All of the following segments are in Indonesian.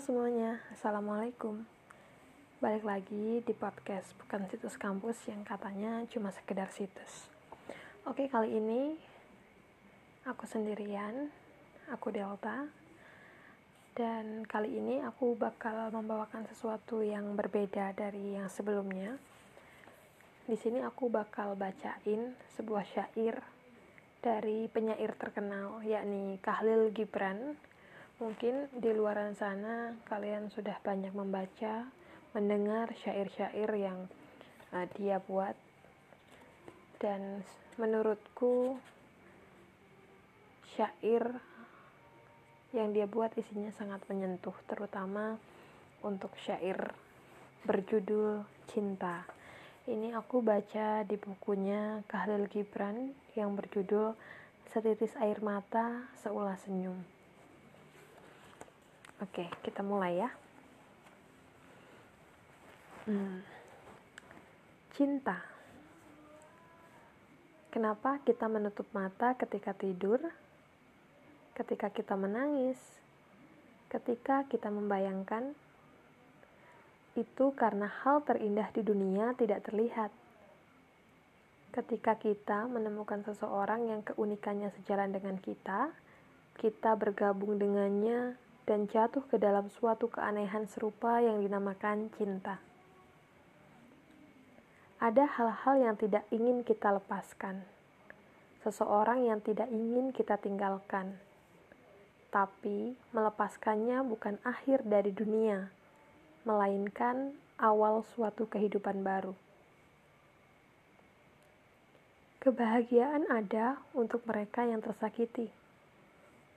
semuanya, Assalamualaikum. Balik lagi di podcast Bukan Situs Kampus yang katanya cuma sekedar situs. Oke, kali ini aku sendirian, aku Delta Dan kali ini aku bakal membawakan sesuatu yang berbeda dari yang sebelumnya. Di sini aku bakal bacain sebuah syair dari penyair terkenal yakni Kahlil Gibran Mungkin di luar sana kalian sudah banyak membaca, mendengar syair-syair yang uh, dia buat. Dan menurutku syair yang dia buat isinya sangat menyentuh, terutama untuk syair berjudul Cinta. Ini aku baca di bukunya Kahlil Gibran yang berjudul Setitis Air Mata Seulas Senyum. Oke, kita mulai ya. Hmm. Cinta. Kenapa kita menutup mata ketika tidur? Ketika kita menangis? Ketika kita membayangkan? Itu karena hal terindah di dunia tidak terlihat. Ketika kita menemukan seseorang yang keunikannya sejalan dengan kita, kita bergabung dengannya dan jatuh ke dalam suatu keanehan serupa yang dinamakan cinta. Ada hal-hal yang tidak ingin kita lepaskan, seseorang yang tidak ingin kita tinggalkan, tapi melepaskannya bukan akhir dari dunia, melainkan awal suatu kehidupan baru. Kebahagiaan ada untuk mereka yang tersakiti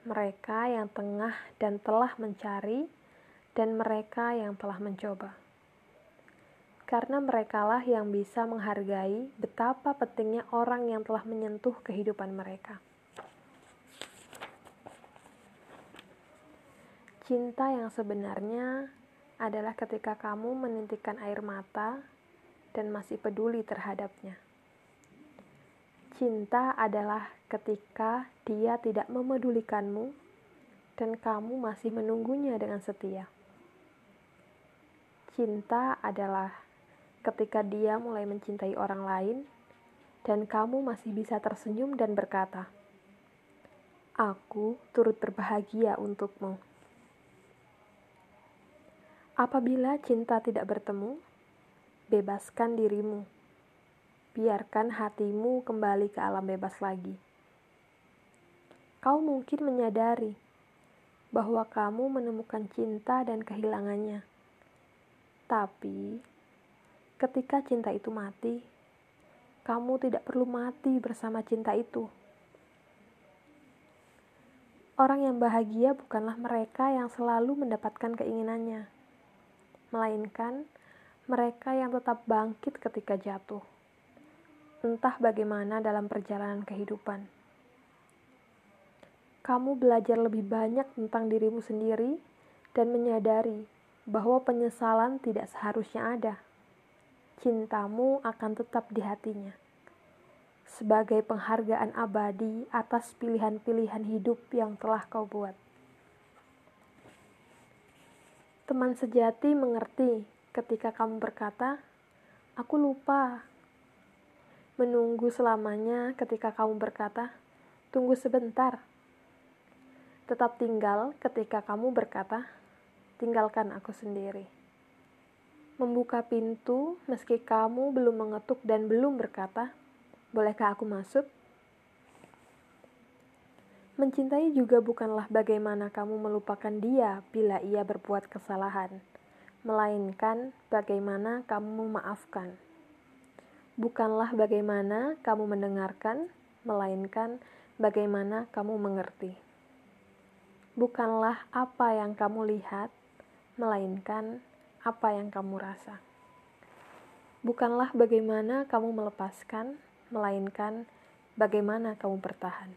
mereka yang tengah dan telah mencari, dan mereka yang telah mencoba. Karena merekalah yang bisa menghargai betapa pentingnya orang yang telah menyentuh kehidupan mereka. Cinta yang sebenarnya adalah ketika kamu menintikan air mata dan masih peduli terhadapnya. Cinta adalah ketika dia tidak memedulikanmu dan kamu masih menunggunya dengan setia. Cinta adalah ketika dia mulai mencintai orang lain dan kamu masih bisa tersenyum dan berkata, "Aku turut berbahagia untukmu." Apabila cinta tidak bertemu, bebaskan dirimu biarkan hatimu kembali ke alam bebas lagi. Kau mungkin menyadari bahwa kamu menemukan cinta dan kehilangannya. Tapi, ketika cinta itu mati, kamu tidak perlu mati bersama cinta itu. Orang yang bahagia bukanlah mereka yang selalu mendapatkan keinginannya, melainkan mereka yang tetap bangkit ketika jatuh entah bagaimana dalam perjalanan kehidupan. Kamu belajar lebih banyak tentang dirimu sendiri dan menyadari bahwa penyesalan tidak seharusnya ada. Cintamu akan tetap di hatinya. Sebagai penghargaan abadi atas pilihan-pilihan hidup yang telah kau buat. Teman sejati mengerti ketika kamu berkata, "Aku lupa menunggu selamanya ketika kamu berkata, "Tunggu sebentar." Tetap tinggal ketika kamu berkata, "Tinggalkan aku sendiri." Membuka pintu meski kamu belum mengetuk dan belum berkata, "Bolehkah aku masuk?" Mencintai juga bukanlah bagaimana kamu melupakan dia bila ia berbuat kesalahan, melainkan bagaimana kamu memaafkan bukanlah bagaimana kamu mendengarkan, melainkan bagaimana kamu mengerti. Bukanlah apa yang kamu lihat, melainkan apa yang kamu rasa. Bukanlah bagaimana kamu melepaskan, melainkan bagaimana kamu bertahan.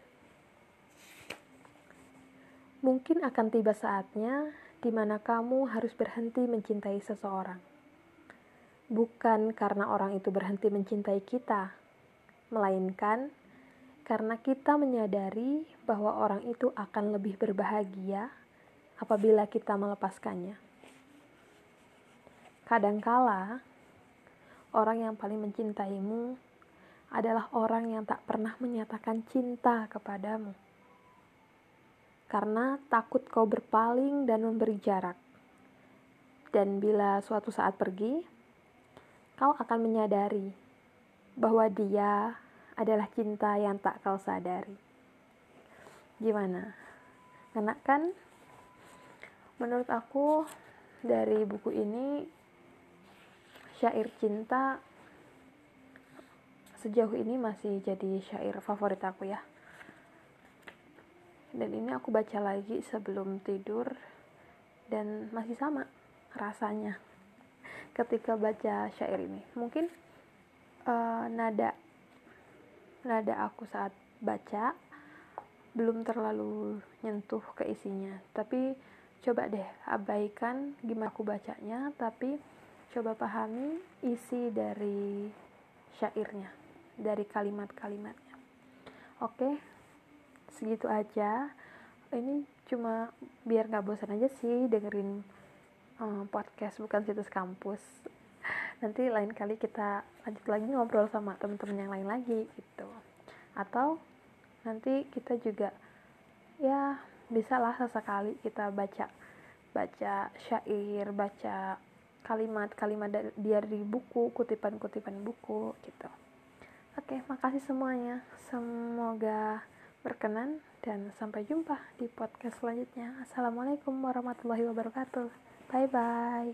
Mungkin akan tiba saatnya di mana kamu harus berhenti mencintai seseorang bukan karena orang itu berhenti mencintai kita, melainkan karena kita menyadari bahwa orang itu akan lebih berbahagia apabila kita melepaskannya. Kadangkala, orang yang paling mencintaimu adalah orang yang tak pernah menyatakan cinta kepadamu. Karena takut kau berpaling dan memberi jarak. Dan bila suatu saat pergi, kau akan menyadari bahwa dia adalah cinta yang tak kau sadari. Gimana? Karena kan menurut aku dari buku ini syair cinta sejauh ini masih jadi syair favorit aku ya dan ini aku baca lagi sebelum tidur dan masih sama rasanya ketika baca syair ini mungkin uh, nada nada aku saat baca belum terlalu nyentuh ke isinya tapi coba deh abaikan gimana aku bacanya tapi coba pahami isi dari syairnya, dari kalimat-kalimatnya. Oke, segitu aja. Ini cuma biar gak bosan aja sih dengerin um, podcast bukan situs kampus. Nanti lain kali kita lanjut lagi ngobrol sama temen-temen yang lain lagi gitu. Atau nanti kita juga ya bisa lah sesekali kita baca baca syair, baca kalimat-kalimat dari buku, kutipan-kutipan buku gitu. Oke, makasih semuanya. Semoga berkenan dan sampai jumpa di podcast selanjutnya. Assalamualaikum warahmatullahi wabarakatuh. Bye bye.